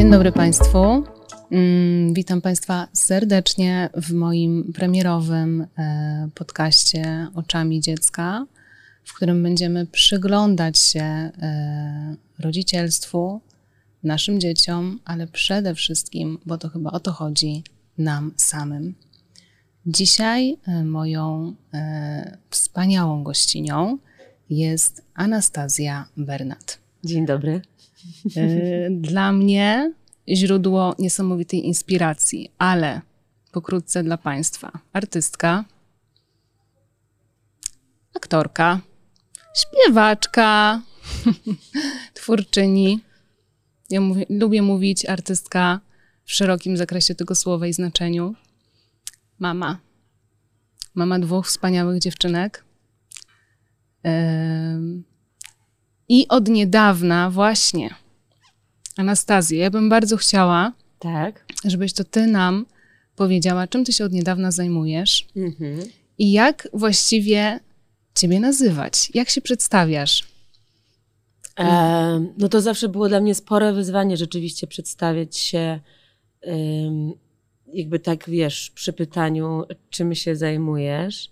Dzień dobry Państwu. Mm, witam Państwa serdecznie w moim premierowym e, podcaście Oczami Dziecka, w którym będziemy przyglądać się e, rodzicielstwu, naszym dzieciom, ale przede wszystkim, bo to chyba o to chodzi, nam samym. Dzisiaj e, moją wspaniałą gościnią jest Anastazja Bernat. Dzień dobry. Dla mnie źródło niesamowitej inspiracji, ale pokrótce dla Państwa. Artystka, aktorka, śpiewaczka, twórczyni. Ja mówię, lubię mówić artystka w szerokim zakresie tego słowa i znaczeniu. Mama. Mama dwóch wspaniałych dziewczynek. I od niedawna właśnie Anastazję, ja bym bardzo chciała, tak. żebyś to ty nam powiedziała, czym ty się od niedawna zajmujesz mhm. i jak właściwie ciebie nazywać, jak się przedstawiasz. E, no to zawsze było dla mnie spore wyzwanie rzeczywiście przedstawiać się jakby tak, wiesz, przy pytaniu, czym się zajmujesz.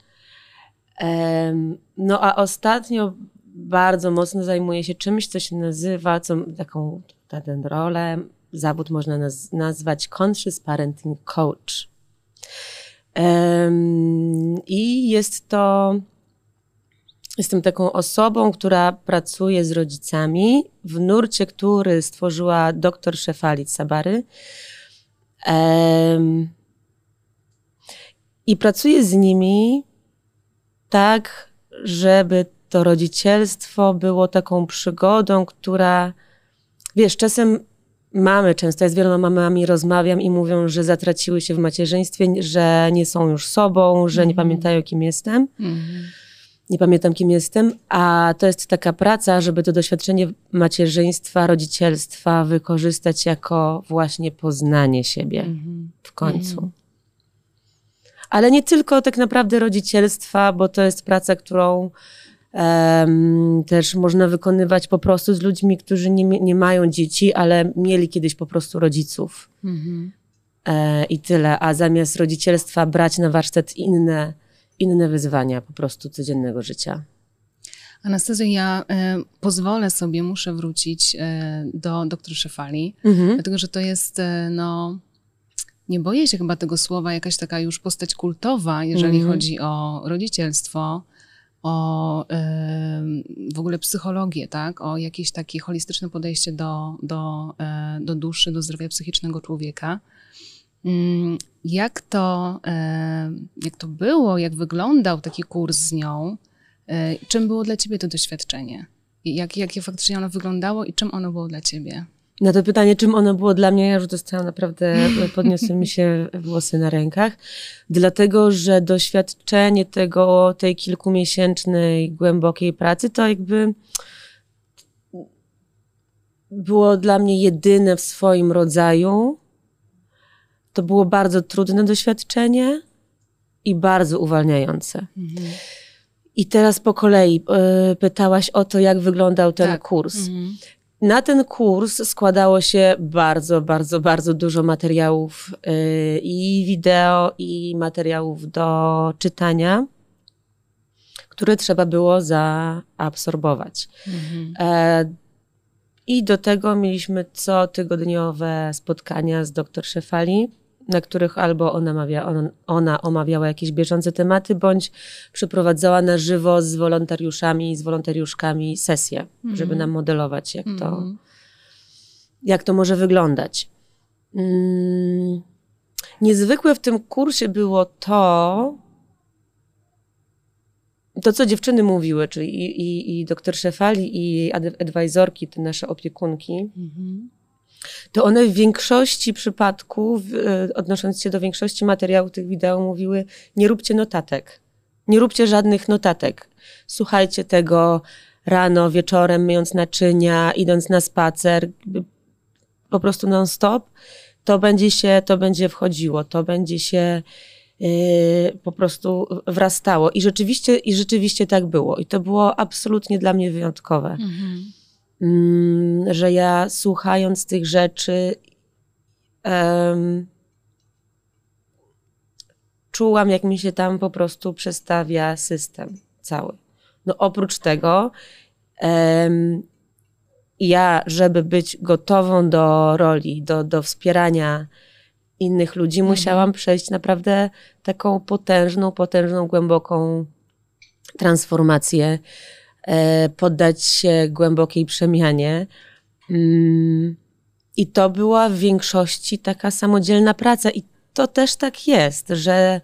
No a ostatnio bardzo mocno zajmuję się czymś, co się nazywa, co, taką tę rolę, zawód można naz nazwać Conscious Parenting Coach. Um, I jest to, jestem taką osobą, która pracuje z rodzicami w nurcie, który stworzyła dr Szefalit Sabary. Um, I pracuję z nimi tak, żeby to rodzicielstwo było taką przygodą, która Wiesz, czasem mamy, często ja z wieloma mamami rozmawiam i mówią, że zatraciły się w macierzyństwie, że nie są już sobą, że nie mhm. pamiętają, kim jestem. Mhm. Nie pamiętam, kim jestem, a to jest taka praca, żeby to doświadczenie macierzyństwa, rodzicielstwa wykorzystać jako właśnie poznanie siebie mhm. w końcu. Ale nie tylko tak naprawdę rodzicielstwa, bo to jest praca, którą też można wykonywać po prostu z ludźmi, którzy nie, nie mają dzieci, ale mieli kiedyś po prostu rodziców. Mhm. E, I tyle. A zamiast rodzicielstwa brać na warsztat inne, inne wyzwania po prostu codziennego życia. Anastazja, ja e, pozwolę sobie, muszę wrócić e, do dr Szefali, mhm. dlatego że to jest, no, nie boję się chyba tego słowa, jakaś taka już postać kultowa, jeżeli mhm. chodzi o rodzicielstwo o w ogóle psychologię, tak? o jakieś takie holistyczne podejście do, do, e, do duszy, do zdrowia psychicznego człowieka. Mm, jak to, jak to było, jak wyglądał taki kurs z nią? E, czym było dla ciebie to doświadczenie? Jak, jakie faktycznie ono wyglądało i czym ono było dla ciebie? Na to pytanie, czym ono było dla mnie, ja już dostałam naprawdę, podniosły mi się włosy na rękach, dlatego, że doświadczenie tego, tej kilkumiesięcznej, głębokiej pracy, to jakby było dla mnie jedyne w swoim rodzaju. To było bardzo trudne doświadczenie i bardzo uwalniające. Mhm. I teraz po kolei y, pytałaś o to, jak wyglądał ten tak. kurs. Mhm. Na ten kurs składało się bardzo, bardzo, bardzo dużo materiałów yy, i wideo, i materiałów do czytania, które trzeba było zaabsorbować. Mhm. E, I do tego mieliśmy cotygodniowe spotkania z dr Szefali, na których albo ona, omawia, ona, ona omawiała jakieś bieżące tematy, bądź przeprowadzała na żywo z wolontariuszami, z wolontariuszkami sesję, mm. żeby nam modelować, jak, mm. to, mhm. jak to może wyglądać. Mm. Niezwykłe w tym kursie było to, to, co dziewczyny mówiły, czyli i, i, i doktor Szefali, i jej adwajzorki, te nasze opiekunki, -hmm to one w większości przypadków, e, odnosząc się do większości materiałów tych wideo, mówiły: nie róbcie notatek. Nie róbcie żadnych notatek. Słuchajcie tego rano, wieczorem, myjąc naczynia, idąc na spacer, po prostu non-stop. To będzie się, to będzie wchodziło, to będzie się yy, po prostu wrastało. I rzeczywiście, I rzeczywiście tak było. I to było absolutnie dla mnie wyjątkowe. Mhm. Mm, że ja słuchając tych rzeczy um, czułam, jak mi się tam po prostu przestawia system cały. No oprócz tego, um, ja, żeby być gotową do roli, do, do wspierania innych ludzi, mhm. musiałam przejść naprawdę taką potężną, potężną, głęboką transformację, poddać się głębokiej przemianie. Mm, I to była w większości taka samodzielna praca. I to też tak jest, że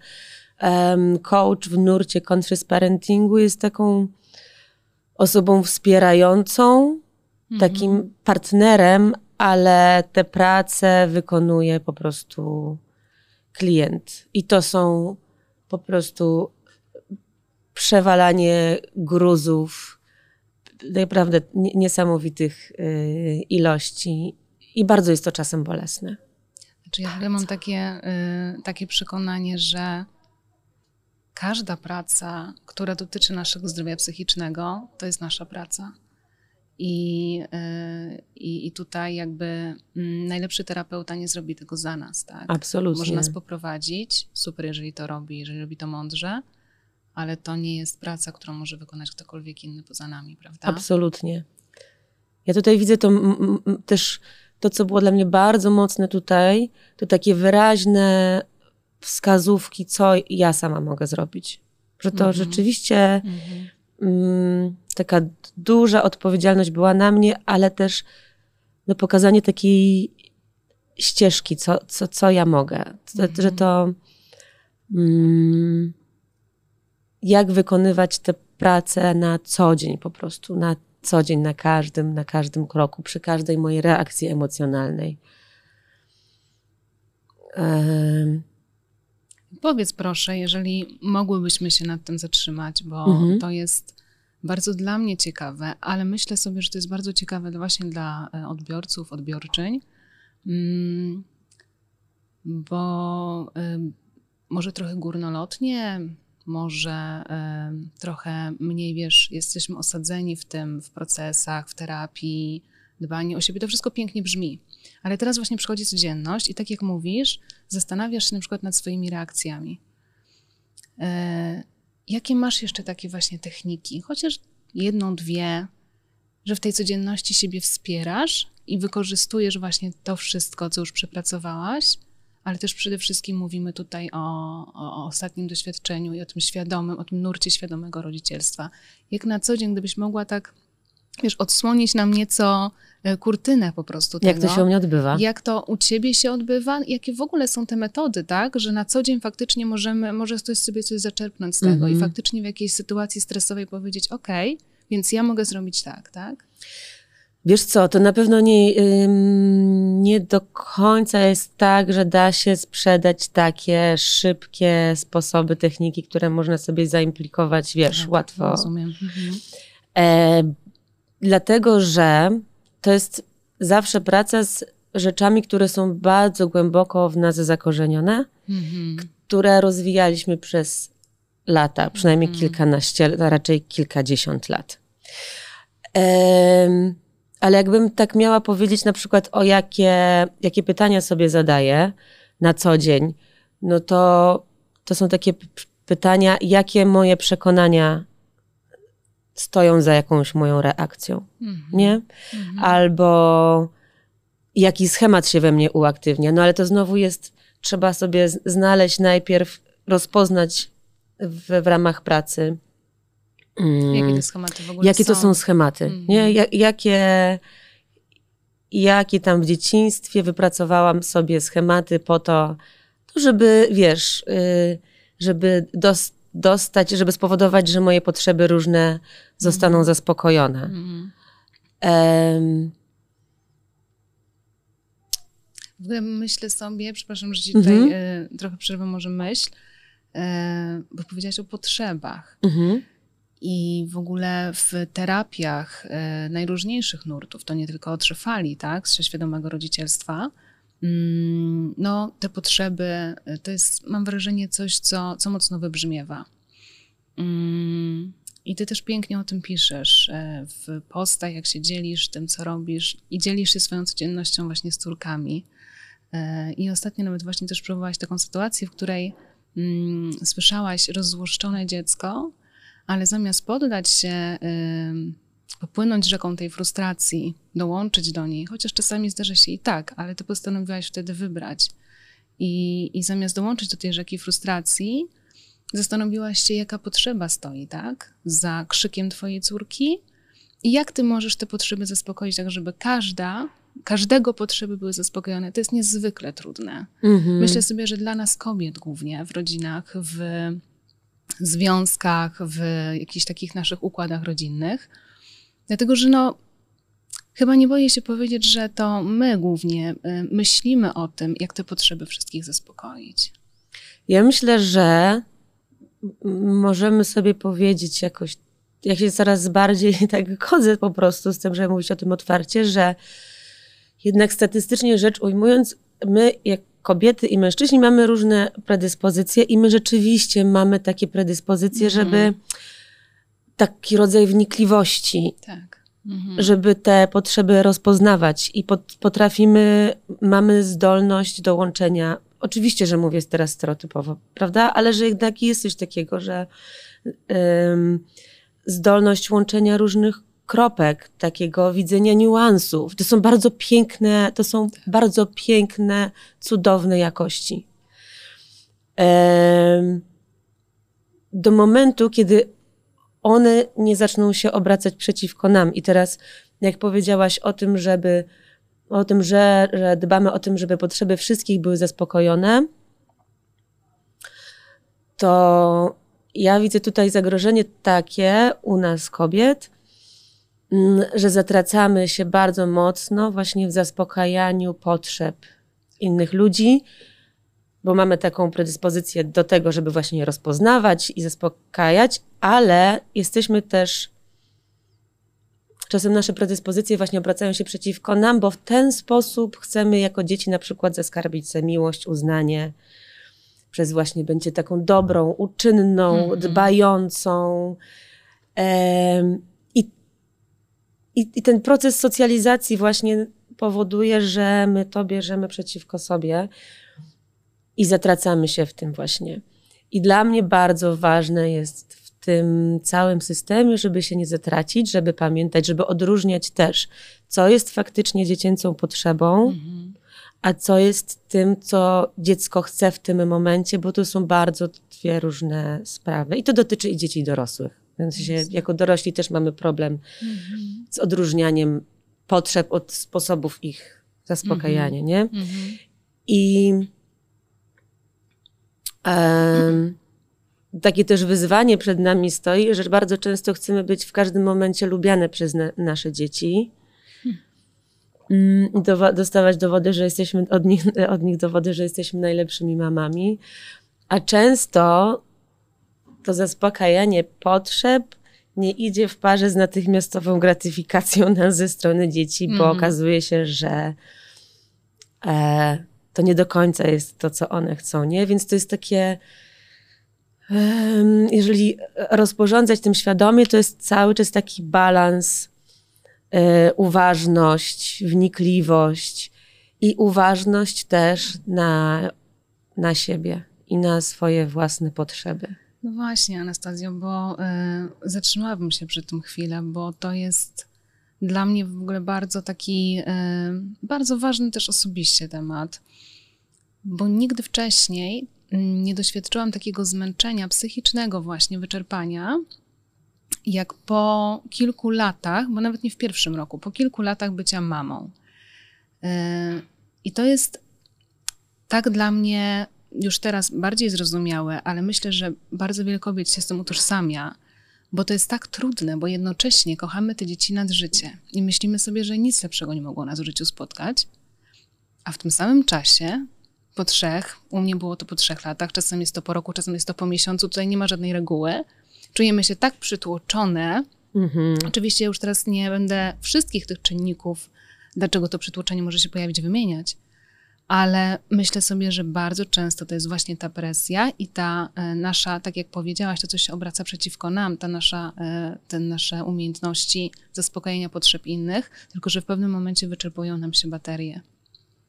coach w nurcie conscious parentingu jest taką osobą wspierającą, takim mhm. partnerem, ale te prace wykonuje po prostu klient. I to są po prostu przewalanie gruzów, naprawdę niesamowitych y, ilości i bardzo jest to czasem bolesne. Znaczy ja mam takie, y, takie przekonanie, że każda praca, która dotyczy naszego zdrowia psychicznego, to jest nasza praca. I, y, i, I tutaj jakby mm, najlepszy terapeuta nie zrobi tego za nas, tak? Absolutnie. Może nas poprowadzić, super, jeżeli to robi, jeżeli robi to mądrze, ale to nie jest praca, którą może wykonać ktokolwiek inny poza nami, prawda? Absolutnie. Ja tutaj widzę to też, to co było dla mnie bardzo mocne tutaj, to takie wyraźne wskazówki, co ja sama mogę zrobić. Że to mhm. rzeczywiście mhm. mm, taka duża odpowiedzialność była na mnie, ale też no, pokazanie takiej ścieżki, co, co, co ja mogę. Mhm. Że to mm, jak wykonywać tę pracę na co dzień po prostu, na co dzień, na każdym, na każdym kroku, przy każdej mojej reakcji emocjonalnej. Um. Powiedz proszę, jeżeli mogłybyśmy się nad tym zatrzymać, bo mhm. to jest bardzo dla mnie ciekawe, ale myślę sobie, że to jest bardzo ciekawe właśnie dla e, odbiorców, odbiorczyń, mm, bo może trochę górnolotnie, może y, trochę mniej, wiesz, jesteśmy osadzeni w tym, w procesach, w terapii, dbanie o siebie. To wszystko pięknie brzmi. Ale teraz właśnie przychodzi codzienność i tak jak mówisz, zastanawiasz się na przykład nad swoimi reakcjami. Y, jakie masz jeszcze takie właśnie techniki, chociaż jedną, dwie, że w tej codzienności siebie wspierasz i wykorzystujesz właśnie to wszystko, co już przepracowałaś, ale też przede wszystkim mówimy tutaj o, o, ostatnim doświadczeniu i o tym świadomym, o tym nurcie świadomego rodzicielstwa. Jak na co dzień, gdybyś mogła tak, wiesz, odsłonić nam nieco e, kurtynę po prostu tego. Jak to się u mnie odbywa? Jak to u ciebie się odbywa? Jakie w ogóle są te metody, tak? Że na co dzień faktycznie możemy, może ktoś sobie coś zaczerpnąć z tego mm -hmm. i mhm. faktycznie w jakiejś sytuacji stresowej powiedzieć, ok, więc ja mogę zrobić tak, tak? Wiesz co, to na pewno nie, nie do końca jest tak, że da się sprzedać takie szybkie sposoby, techniki, które można sobie zaimplikować, wiesz, tak, łatwo. Rozumiem. Mhm. E, dlatego, że to jest zawsze praca z rzeczami, które są bardzo głęboko w nas zakorzenione, mhm. które rozwijaliśmy przez lata, przynajmniej mhm. kilkanaście, a raczej kilkadziesiąt lat. E, ale jakbym tak miała powiedzieć na przykład o jakie, jakie pytania sobie zadaję na co dzień, no to to są takie pytania, jakie moje przekonania stoją za jakąś moją reakcją, mm -hmm. nie? Mm -hmm. Albo jaki schemat się we mnie uaktywnia. No ale to znowu jest, trzeba sobie znaleźć najpierw, rozpoznać w, w ramach pracy, Jakie te schematy w ogóle Jakie są? to są schematy, mm. nie? jakie, jakie tam w dzieciństwie wypracowałam sobie schematy po to, to żeby, wiesz, y, żeby dostać, żeby spowodować, że moje potrzeby różne zostaną mm. zaspokojone. Mm. Um, w ogóle myślę sobie, przepraszam, że ci tutaj mm -hmm. y, trochę przerwę może myśl, y, bo powiedziałaś o potrzebach. -hmm. I w ogóle w terapiach e, najróżniejszych nurtów, to nie tylko o trzyfali, tak, z świadomego rodzicielstwa, mm, no te potrzeby e, to jest, mam wrażenie, coś, co, co mocno wybrzmiewa. Mm, I ty też pięknie o tym piszesz e, w postach, jak się dzielisz tym, co robisz i dzielisz się swoją codziennością właśnie z córkami. I ostatnio nawet właśnie też próbowałaś taką sytuację, w której mm, słyszałaś rozzłoszczone dziecko, ale zamiast poddać się, popłynąć rzeką tej frustracji, dołączyć do niej, chociaż czasami zdarza się i tak, ale ty postanowiłaś wtedy wybrać. I, I zamiast dołączyć do tej rzeki frustracji, zastanowiłaś się, jaka potrzeba stoi, tak? Za krzykiem twojej córki i jak ty możesz te potrzeby zaspokoić, tak żeby każda, każdego potrzeby były zaspokojone. To jest niezwykle trudne. Mhm. Myślę sobie, że dla nas kobiet głównie w rodzinach, w związkach, w jakichś takich naszych układach rodzinnych. Dlatego, że no, chyba nie boję się powiedzieć, że to my głównie y, myślimy o tym, jak te potrzeby wszystkich zaspokoić. Ja myślę, że możemy sobie powiedzieć jakoś, jak się coraz bardziej tak chodzę po prostu z tym, żeby mówić o tym otwarcie, że jednak statystycznie rzecz ujmując, my jak kobiety i mężczyźni mamy różne predyspozycje i my rzeczywiście mamy takie predyspozycje, mhm. żeby taki rodzaj wnikliwości. Tak. Mhm. Żeby te potrzeby rozpoznawać i pot, potrafimy, mamy zdolność do łączenia. Oczywiście, że mówię teraz stereotypowo, prawda? Ale że jednak jest coś takiego, że um, zdolność łączenia różnych kropek, takiego widzenia niuansów. To są bardzo piękne, to są bardzo piękne, cudowne jakości. Do momentu, kiedy one nie zaczną się obracać przeciwko nam. I teraz, jak powiedziałaś o tym, żeby o tym, że, że dbamy o tym, żeby potrzeby wszystkich były zaspokojone, to ja widzę tutaj zagrożenie takie u nas kobiet, że zatracamy się bardzo mocno właśnie w zaspokajaniu potrzeb innych ludzi, bo mamy taką predyspozycję do tego, żeby właśnie je rozpoznawać i zaspokajać, ale jesteśmy też. Czasem nasze predyspozycje właśnie obracają się przeciwko nam, bo w ten sposób chcemy jako dzieci na przykład zaskarbić sobie miłość, uznanie, przez właśnie będzie taką dobrą, uczynną, mm -hmm. dbającą. I, I ten proces socjalizacji właśnie powoduje, że my to bierzemy przeciwko sobie i zatracamy się w tym właśnie. I dla mnie bardzo ważne jest w tym całym systemie, żeby się nie zatracić, żeby pamiętać, żeby odróżniać też, co jest faktycznie dziecięcą potrzebą, a co jest tym, co dziecko chce w tym momencie, bo to są bardzo dwie różne sprawy. I to dotyczy i dzieci i dorosłych. Więc się, jako dorośli też mamy problem mhm. z odróżnianiem potrzeb od sposobów ich zaspokajania, mhm. nie? Mhm. I um, takie też wyzwanie przed nami stoi, że bardzo często chcemy być w każdym momencie lubiane przez na, nasze dzieci. Hmm. Do, dostawać dowody, że jesteśmy od nich, od nich dowody, że jesteśmy najlepszymi mamami. A często to zaspokajanie potrzeb nie idzie w parze z natychmiastową gratyfikacją nas ze strony dzieci, bo mm. okazuje się, że e, to nie do końca jest to, co one chcą, nie? Więc to jest takie. jeżeli rozporządzać tym świadomie, to jest cały czas taki balans, e, uważność, wnikliwość i uważność też na, na siebie i na swoje własne potrzeby. No właśnie, Anastazjo, bo y, zatrzymałabym się przy tym chwilę, bo to jest dla mnie w ogóle bardzo taki, y, bardzo ważny też osobiście temat, bo nigdy wcześniej nie doświadczyłam takiego zmęczenia psychicznego, właśnie wyczerpania, jak po kilku latach, bo nawet nie w pierwszym roku, po kilku latach bycia mamą. Y, I to jest tak dla mnie już teraz bardziej zrozumiałe, ale myślę, że bardzo wiele kobiet się z tym utożsamia, bo to jest tak trudne, bo jednocześnie kochamy te dzieci nad życie i myślimy sobie, że nic lepszego nie mogło nas w życiu spotkać, a w tym samym czasie, po trzech, u mnie było to po trzech latach, czasem jest to po roku, czasem jest to po miesiącu, tutaj nie ma żadnej reguły, czujemy się tak przytłoczone. Mhm. Oczywiście już teraz nie będę wszystkich tych czynników, dlaczego to przytłoczenie może się pojawić, wymieniać, ale myślę sobie, że bardzo często to jest właśnie ta presja i ta e, nasza, tak jak powiedziałaś, to co się obraca przeciwko nam, ta nasza, e, te nasze umiejętności zaspokojenia potrzeb innych, tylko że w pewnym momencie wyczerpują nam się baterie.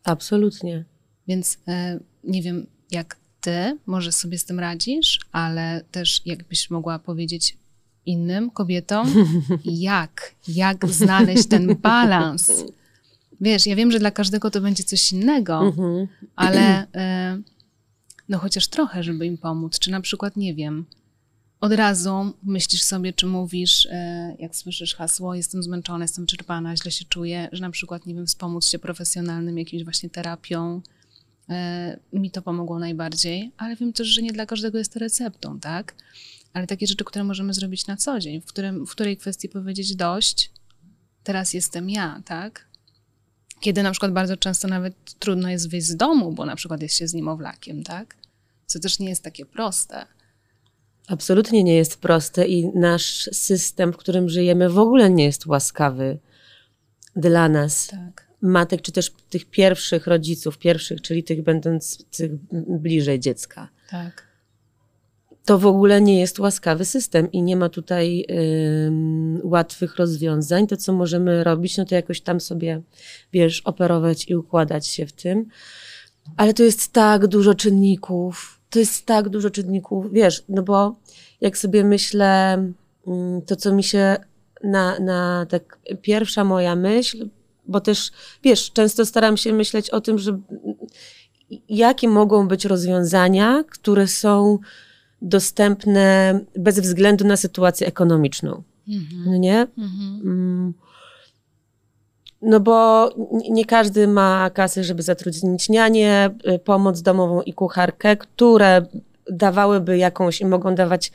Absolutnie. Więc e, nie wiem, jak ty może sobie z tym radzisz, ale też jakbyś mogła powiedzieć innym kobietom, jak, jak znaleźć ten balans. Wiesz, ja wiem, że dla każdego to będzie coś innego, mhm. ale e, no chociaż trochę, żeby im pomóc. Czy na przykład, nie wiem, od razu myślisz sobie, czy mówisz, e, jak słyszysz hasło, jestem zmęczona, jestem czerpana, źle się czuję, że na przykład, nie wiem, wspomóc się profesjonalnym jakimś właśnie terapią, e, mi to pomogło najbardziej, ale wiem też, że nie dla każdego jest to receptą, tak? Ale takie rzeczy, które możemy zrobić na co dzień, w, którym, w której kwestii powiedzieć dość, teraz jestem ja, tak? Kiedy na przykład bardzo często nawet trudno jest wyjść z domu, bo na przykład jest się z niemowlakiem, tak? Co też nie jest takie proste. Absolutnie nie jest proste i nasz system, w którym żyjemy, w ogóle nie jest łaskawy dla nas. Tak. Matek, czy też tych pierwszych rodziców, pierwszych, czyli tych będących bliżej dziecka. Tak. To w ogóle nie jest łaskawy system i nie ma tutaj łatwych rozwiązań. To, co możemy robić, no to jakoś tam sobie, wiesz, operować i układać się w tym. Ale to jest tak dużo czynników, to jest tak dużo czynników, wiesz, no bo jak sobie myślę, mm, to co mi się na, na tak pierwsza moja myśl, bo też, wiesz, często staram się myśleć o tym, że jakie mogą być rozwiązania, które są dostępne bez względu na sytuację ekonomiczną. Mhm. No nie? Mhm. Mm. No bo nie każdy ma kasy, żeby zatrudnić nianię, y, pomoc domową i kucharkę, które dawałyby jakąś i mogą dawać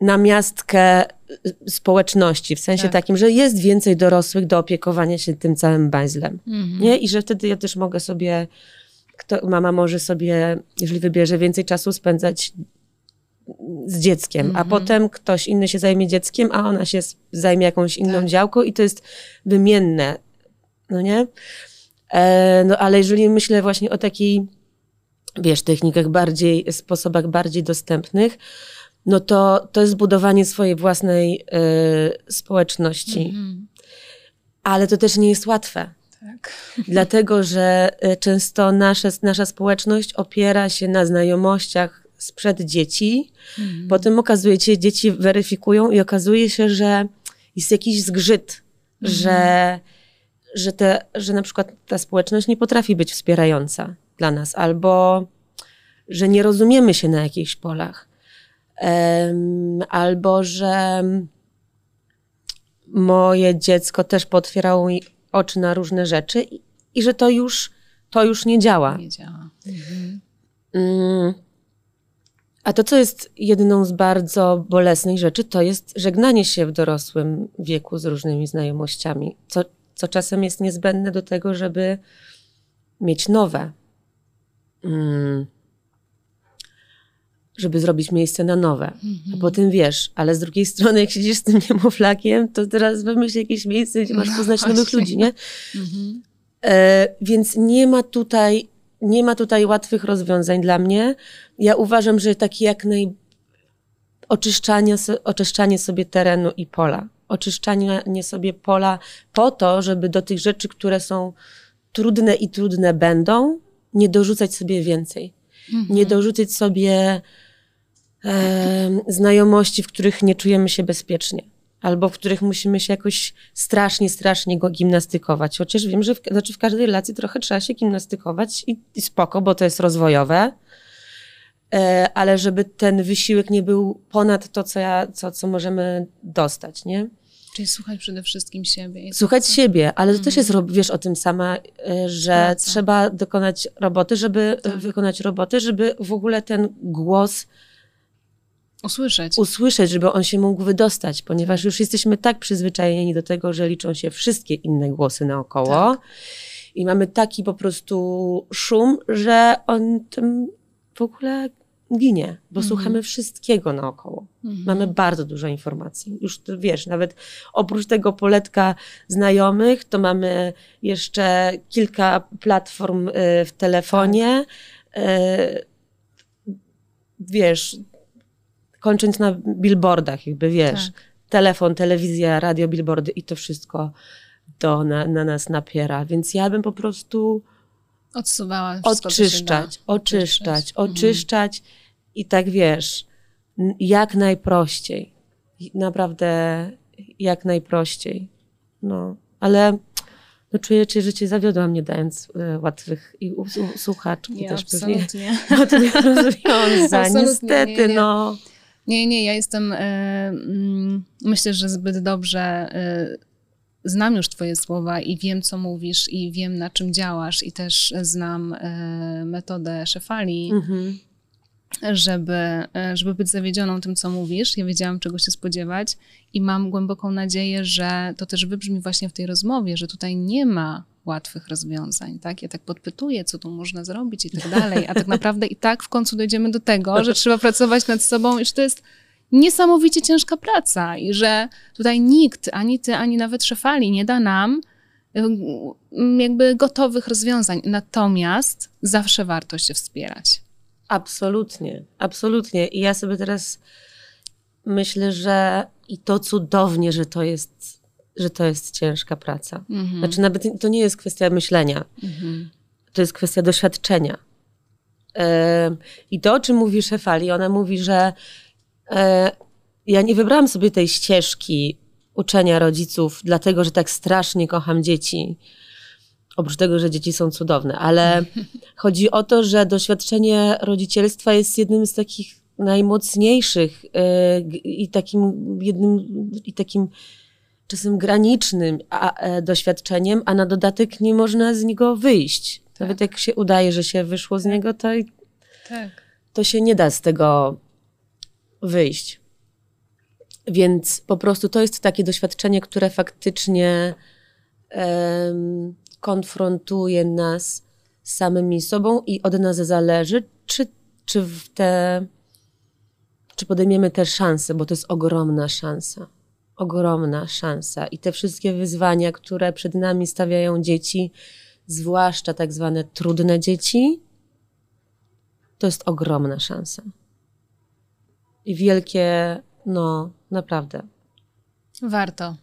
namiastkę y, społeczności, w sensie tak. takim, że jest więcej dorosłych do opiekowania się tym całym bajzlem. Mhm. Nie? I że wtedy ja też mogę sobie, kto, mama może sobie, jeżeli wybierze, więcej czasu spędzać z dzieckiem, a mhm. potem ktoś inny się zajmie dzieckiem, a ona się zajmie jakąś inną tak. działką i to jest wymienne no nie? E, no ale jeżeli myślę właśnie o takiej, wiesz, technikach bardziej, sposobach bardziej dostępnych, no to to jest budowanie swojej własnej y, społeczności. Mm -hmm. Ale to też nie jest łatwe. Tak. Dlatego, że e, często nasze, nasza społeczność opiera się na znajomościach sprzed dzieci. Mm. Potem okazuje się, dzieci weryfikują i okazuje się, że jest jakiś zgrzyt, mm. że że, te, że na przykład ta społeczność nie potrafi być wspierająca dla nas, albo że nie rozumiemy się na jakichś polach, um, albo że moje dziecko też potwierało mi oczy na różne rzeczy i, i że to już, to już nie działa. Nie działa. Mhm. Um, a to, co jest jedną z bardzo bolesnych rzeczy, to jest żegnanie się w dorosłym wieku z różnymi znajomościami, co co czasem jest niezbędne do tego, żeby mieć nowe. Mm. Żeby zrobić miejsce na nowe. -hmm. A potem wiesz, ale z drugiej strony, jak siedzisz z tym niemowlakiem, to teraz wymyśl jakieś miejsce, gdzie masz no poznać no, nowych ludzi, nie? -hmm. e, więc nie ma tutaj, nie ma tutaj łatwych rozwiązań dla mnie. Ja uważam, że takie jak naj oczyszczanie, oczyszczanie sobie terenu i pola oczyszczanie sobie pola po to, żeby do tych rzeczy, które są trudne i trudne będą, nie dorzucać sobie więcej. Mhm. Nie dorzucać sobie e, znajomości, w których nie czujemy się bezpiecznie. Albo w których musimy się jakoś strasznie, strasznie go gimnastykować. Chociaż wiem, że w, znaczy w każdej relacji trochę trzeba się gimnastykować i, i spoko, bo to jest rozwojowe e, ale żeby ten wysiłek nie był ponad to, co, ja, co, co możemy dostać, nie? Czyli słuchać przede wszystkim siebie. Słuchać siebie, ale to też jest, mhm. wiesz o tym sama, e, że Praca. trzeba dokonać roboty, żeby tak. wykonać roboty, żeby w ogóle ten głos usłyszeć. usłyszeć, żeby on się mógł wydostać, ponieważ już jesteśmy tak przyzwyczajeni do tego, że liczą się wszystkie inne głosy naokoło tak. i mamy taki po prostu szum, że on tym w ogóle ginie, bo mhm. słuchamy wszystkiego naokoło. Mhm. Mamy bardzo dużo informacji. Już wiesz, nawet oprócz tego poletka znajomych, to mamy jeszcze kilka platform y, w telefonie. Tak. Y, wiesz, kończąc na billboardach, jakby wiesz, tak. telefon, telewizja, radio, billboardy i to wszystko to na, na nas napiera. Więc ja bym po prostu Odsuwała oczyszczać, oczyszczać, oczyszczać mhm. i tak wiesz, jak najprościej. Naprawdę jak najprościej. No, ale no czuję, że cię zawiodłam, nie dając y, łatwych i słuchaczki nie, też absolutnie. pewnie. Łatwych rozwiązań, niestety, nie, nie. no. Nie, nie, ja jestem, y, myślę, że zbyt dobrze y, znam już Twoje słowa i wiem, co mówisz, i wiem, na czym działasz, i też znam e, metodę szefali, mhm. żeby, żeby być zawiedzioną tym, co mówisz. Ja wiedziałam, czego się spodziewać, i mam głęboką nadzieję, że to też wybrzmi właśnie w tej rozmowie, że tutaj nie ma łatwych rozwiązań, tak? Ja tak podpytuję, co tu można zrobić i tak dalej, a tak naprawdę i tak w końcu dojdziemy do tego, że trzeba pracować nad sobą i że to jest niesamowicie ciężka praca i że tutaj nikt, ani ty, ani nawet szefali nie da nam jakby gotowych rozwiązań. Natomiast zawsze warto się wspierać. Absolutnie, absolutnie. I ja sobie teraz myślę, że i to cudownie, że to jest, że to jest ciężka praca. Mhm. Znaczy nawet to nie jest kwestia myślenia. Mhm. To jest kwestia doświadczenia. I to, o czym mówi Szefali, ona mówi, że E, ja nie wybrałam sobie tej ścieżki uczenia rodziców, dlatego że tak strasznie kocham dzieci. Oprócz tego, że dzieci są cudowne, ale chodzi o to, że doświadczenie rodzicielstwa jest jednym z takich najmocniejszych e, i takim jednym i takim czasem granicznym e, doświadczeniem, a na dodatek nie można z niego wyjść. Tak. Nawet jak się udaje, że się wyszło z tak. niego, to, tak. to się nie da z tego wyjść. Więc po prostu to jest takie doświadczenie, które faktycznie um, konfrontuje nas z samymi sobą i od nas zależy, czy, czy, w te, czy podejmiemy te szanse, bo to jest ogromna szansa. Ogromna szansa. I te wszystkie wyzwania, które przed nami stawiają dzieci, zwłaszcza tak zwane trudne dzieci, to jest ogromna szansa i wielkie, no naprawdę. Warto.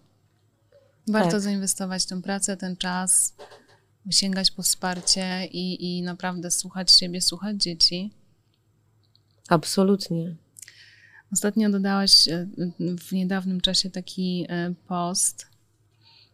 Warto tak. zainwestować tę pracę, ten czas, sięgać po wsparcie i, i naprawdę słuchać siebie, słuchać dzieci. Absolutnie. Ostatnio dodałaś e, w niedawnym czasie taki e, post,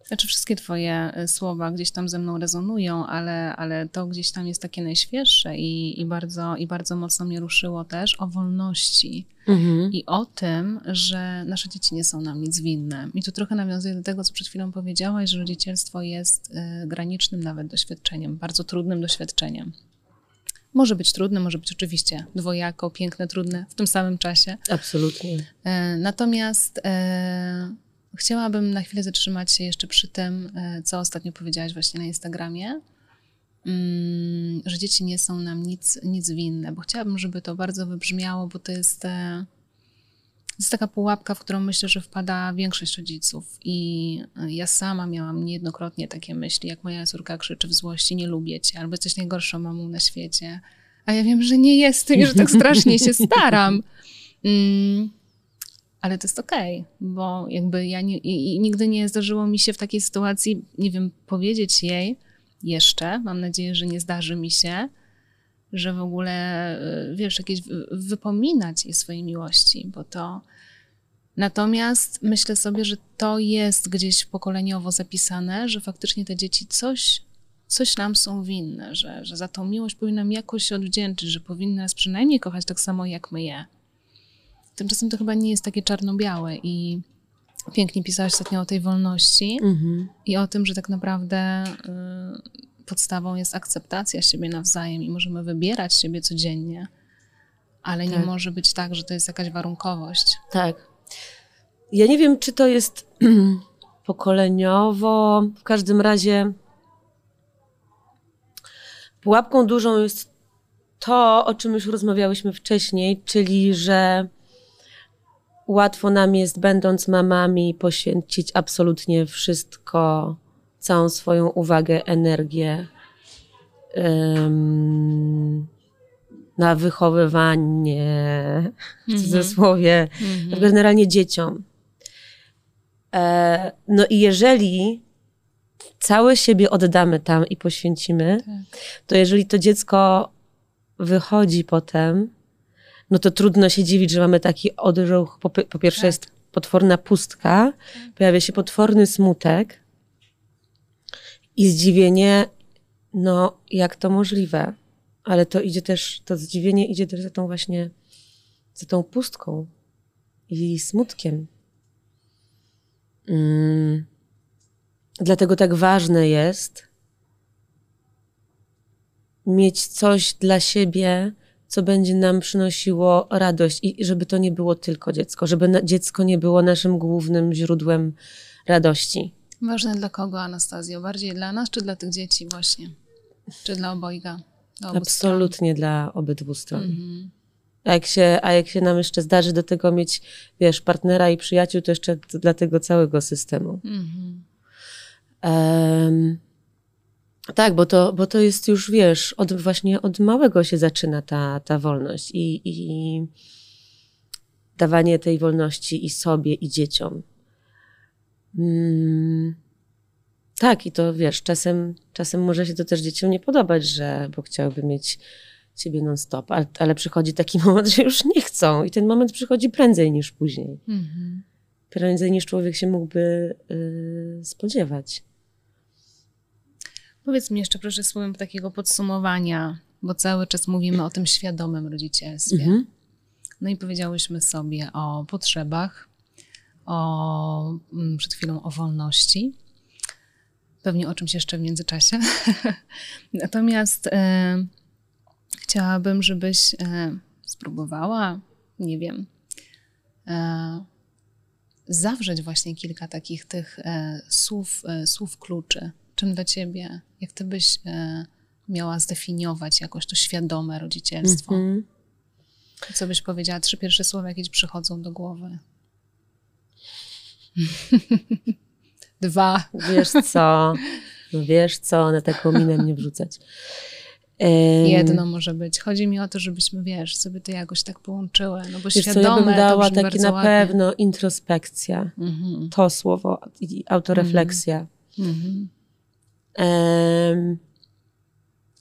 znaczy wszystkie twoje e, słowa gdzieś tam ze mną rezonują, ale, ale to gdzieś tam jest takie najświeższe i, i, bardzo, i bardzo mocno mnie ruszyło też o wolności mhm. i o tym, że nasze dzieci nie są nam nic winne. I tu trochę nawiązuję do tego, co przed chwilą powiedziałaś, że rodzicielstwo jest granicznym nawet doświadczeniem, bardzo trudnym doświadczeniem. Może być trudne, może być oczywiście dwojako, piękne, trudne w tym samym czasie. Absolutnie. E, natomiast e, Chciałabym na chwilę zatrzymać się jeszcze przy tym, e, co ostatnio powiedziałaś właśnie na Instagramie, mm, że dzieci nie są nam nic, nic winne, bo chciałabym, żeby to bardzo wybrzmiało, bo to jest, e, to jest taka pułapka, w którą myślę, że wpada większość rodziców. I e, ja sama miałam niejednokrotnie takie myśli, jak moja córka krzyczy w złości, nie lubię cię, albo jesteś najgorszą mamą na świecie. A ja wiem, że nie jestem i że tak strasznie się staram. Mm ale to jest okej, okay, bo jakby ja nie, i, i nigdy nie zdarzyło mi się w takiej sytuacji, nie wiem, powiedzieć jej jeszcze, mam nadzieję, że nie zdarzy mi się, że w ogóle, e, wiesz, jakieś wypominać jej swojej miłości, bo to. Natomiast myślę sobie, że to jest gdzieś pokoleniowo zapisane, że faktycznie te dzieci coś, coś nam są winne, że, że za tą miłość powinnam jakoś się odwdzięczyć, że powinny nas przynajmniej kochać tak samo jak my je. Tymczasem to chyba nie jest takie czarno-białe i pięknie pisałaś ostatnio o tej wolności mhm. i o tym, że tak naprawdę y, podstawą jest akceptacja siebie nawzajem i możemy wybierać siebie codziennie, ale tak. nie może być tak, że to jest jakaś warunkowość. Tak. Ja nie wiem, czy to jest pokoleniowo, w każdym razie pułapką dużą jest to, o czym już rozmawiałyśmy wcześniej, czyli że łatwo nam jest, będąc mamami, poświęcić absolutnie wszystko, całą swoją uwagę, energię um, na wychowywanie, w mhm. cudzysłowie, mm -hmm. generalnie dzieciom. E, no i jeżeli całe siebie oddamy tam i poświęcimy, tak. to jeżeli to dziecko wychodzi potem, no to trudno się dziwić, że mamy taki odruch. Po, po pierwsze tak. jest potworna pustka, tak. pojawia się potworny smutek i zdziwienie, no jak to możliwe? Ale to idzie też, to zdziwienie idzie też za tą właśnie, za tą pustką i smutkiem. Mm. Dlatego tak ważne jest mieć coś dla siebie, co będzie nam przynosiło radość i żeby to nie było tylko dziecko, żeby dziecko nie było naszym głównym źródłem radości. Ważne dla kogo, Anastazjo? Bardziej dla nas, czy dla tych dzieci właśnie? Czy dla obojga? Dla Absolutnie stron? dla obydwu stron. Mhm. A jak, się, a jak się nam jeszcze zdarzy do tego mieć, wiesz, partnera i przyjaciół, to jeszcze dla tego całego systemu. Mhm. Um, tak, bo to, bo to jest już, wiesz, od, właśnie od małego się zaczyna ta, ta wolność i, i dawanie tej wolności i sobie, i dzieciom. Mm, tak, i to wiesz, czasem, czasem może się to też dzieciom nie podobać, że, bo chciałyby mieć ciebie non-stop, ale, ale przychodzi taki moment, że już nie chcą i ten moment przychodzi prędzej niż później. Mhm. Prędzej niż człowiek się mógłby y, spodziewać. Powiedz mi jeszcze proszę słowem takiego podsumowania, bo cały czas mówimy o tym świadomym rodzicielstwie. Mhm. No i powiedziałyśmy sobie o potrzebach, o, mm, przed chwilą o wolności, pewnie o czymś jeszcze w międzyczasie. Natomiast e, chciałabym, żebyś e, spróbowała, nie wiem, e, zawrzeć właśnie kilka takich tych e, słów, e, słów kluczy. Czym dla ciebie, jak ty byś e, miała zdefiniować jakoś to świadome rodzicielstwo? Mm -hmm. Co byś powiedziała? Trzy pierwsze słowa, jakie ci przychodzą do głowy. Dwa. Wiesz co? Wiesz co, na taką minę mnie wrzucać. Jedno może być. Chodzi mi o to, żebyśmy, wiesz, sobie to jakoś tak połączyły, no bo świadome co, ja bym dała takie na ładnie. pewno introspekcja. Mm-hmm. To słowo, i autorefleksja. Mm-hmm. Um,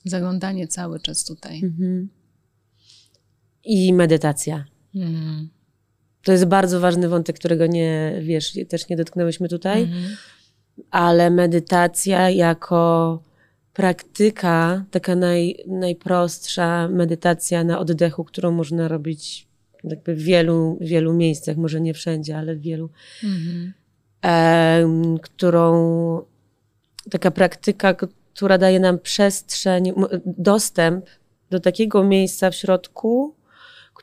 Zaglądanie cały czas tutaj. Mm-hmm. I medytacja. To jest bardzo ważny wątek, którego nie, wiesz, też nie dotknęłyśmy tutaj, mm-hmm. ale medytacja jako praktyka, taka naj, najprostsza medytacja na oddechu, którą można robić jakby w wielu, wielu miejscach, może nie wszędzie, ale w wielu, mm-hmm. e, którą taka praktyka, która daje nam przestrzeń, dostęp do takiego miejsca w środku,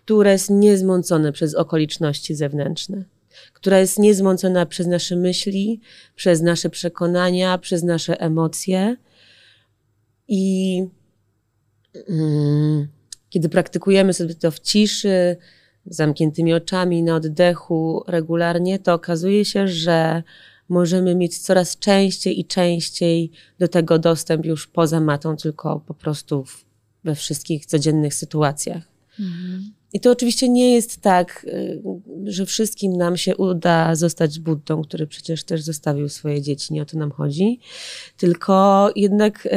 które jest niezmącone przez okoliczności zewnętrzne, która jest niezmącona przez nasze myśli, przez nasze przekonania, przez nasze emocje. I mm, kiedy praktykujemy sobie to w ciszy, zamkniętymi oczami, na oddechu regularnie, to okazuje się, że możemy mieć coraz częściej i częściej do tego dostęp już poza matą, tylko po prostu w, we wszystkich codziennych sytuacjach. Mhm. I to oczywiście nie jest tak, y, że wszystkim nam się uda zostać Buddą, który przecież też zostawił swoje dzieci, nie o to nam chodzi, tylko jednak y,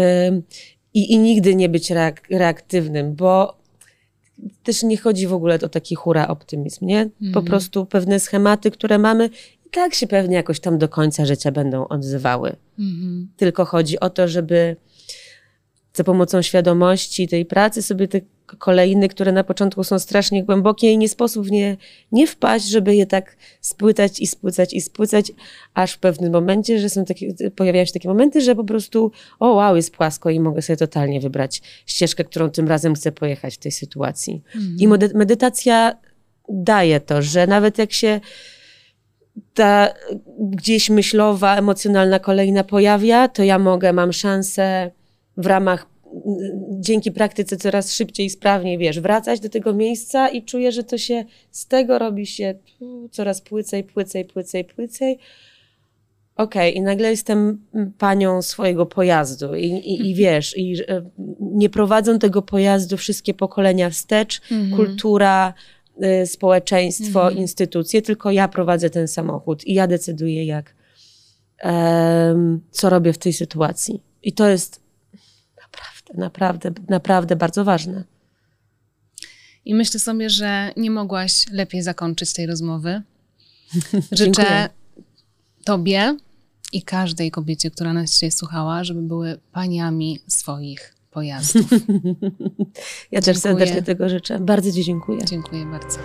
i, i nigdy nie być reak reaktywnym, bo też nie chodzi w ogóle o taki hura optymizm, nie? Po mhm. prostu pewne schematy, które mamy tak się pewnie jakoś tam do końca życia będą odzywały. Mhm. Tylko chodzi o to, żeby za pomocą świadomości tej pracy sobie te kolejny, które na początku są strasznie głębokie i nie sposób nie nie wpaść, żeby je tak spłycać i spłycać i spłycać, aż w pewnym momencie, że są takie, pojawiają się takie momenty, że po prostu o wow, jest płasko i mogę sobie totalnie wybrać ścieżkę, którą tym razem chcę pojechać w tej sytuacji. Mhm. I medytacja daje to, że nawet jak się ta gdzieś myślowa, emocjonalna kolejna pojawia, to ja mogę, mam szansę w ramach, dzięki praktyce coraz szybciej i sprawniej, wiesz, wracać do tego miejsca i czuję, że to się, z tego robi się coraz płycej, płycej, płycej, płycej. Okej, okay, i nagle jestem panią swojego pojazdu i, i, i mhm. wiesz, i nie prowadzą tego pojazdu wszystkie pokolenia wstecz, mhm. kultura, Y, społeczeństwo, mhm. instytucje, tylko ja prowadzę ten samochód i ja decyduję, jak, co robię w tej sytuacji. I to jest naprawdę, naprawdę, bardzo ważne. I myślę sobie, że nie mogłaś lepiej zakończyć tej rozmowy. Życzę Tobie i każdej kobiecie, która nas dzisiaj słuchała, żeby były paniami swoich pojazdów. ja też serdecznie tego życzę. Bardzo Ci dziękuję. Dziękuję bardzo.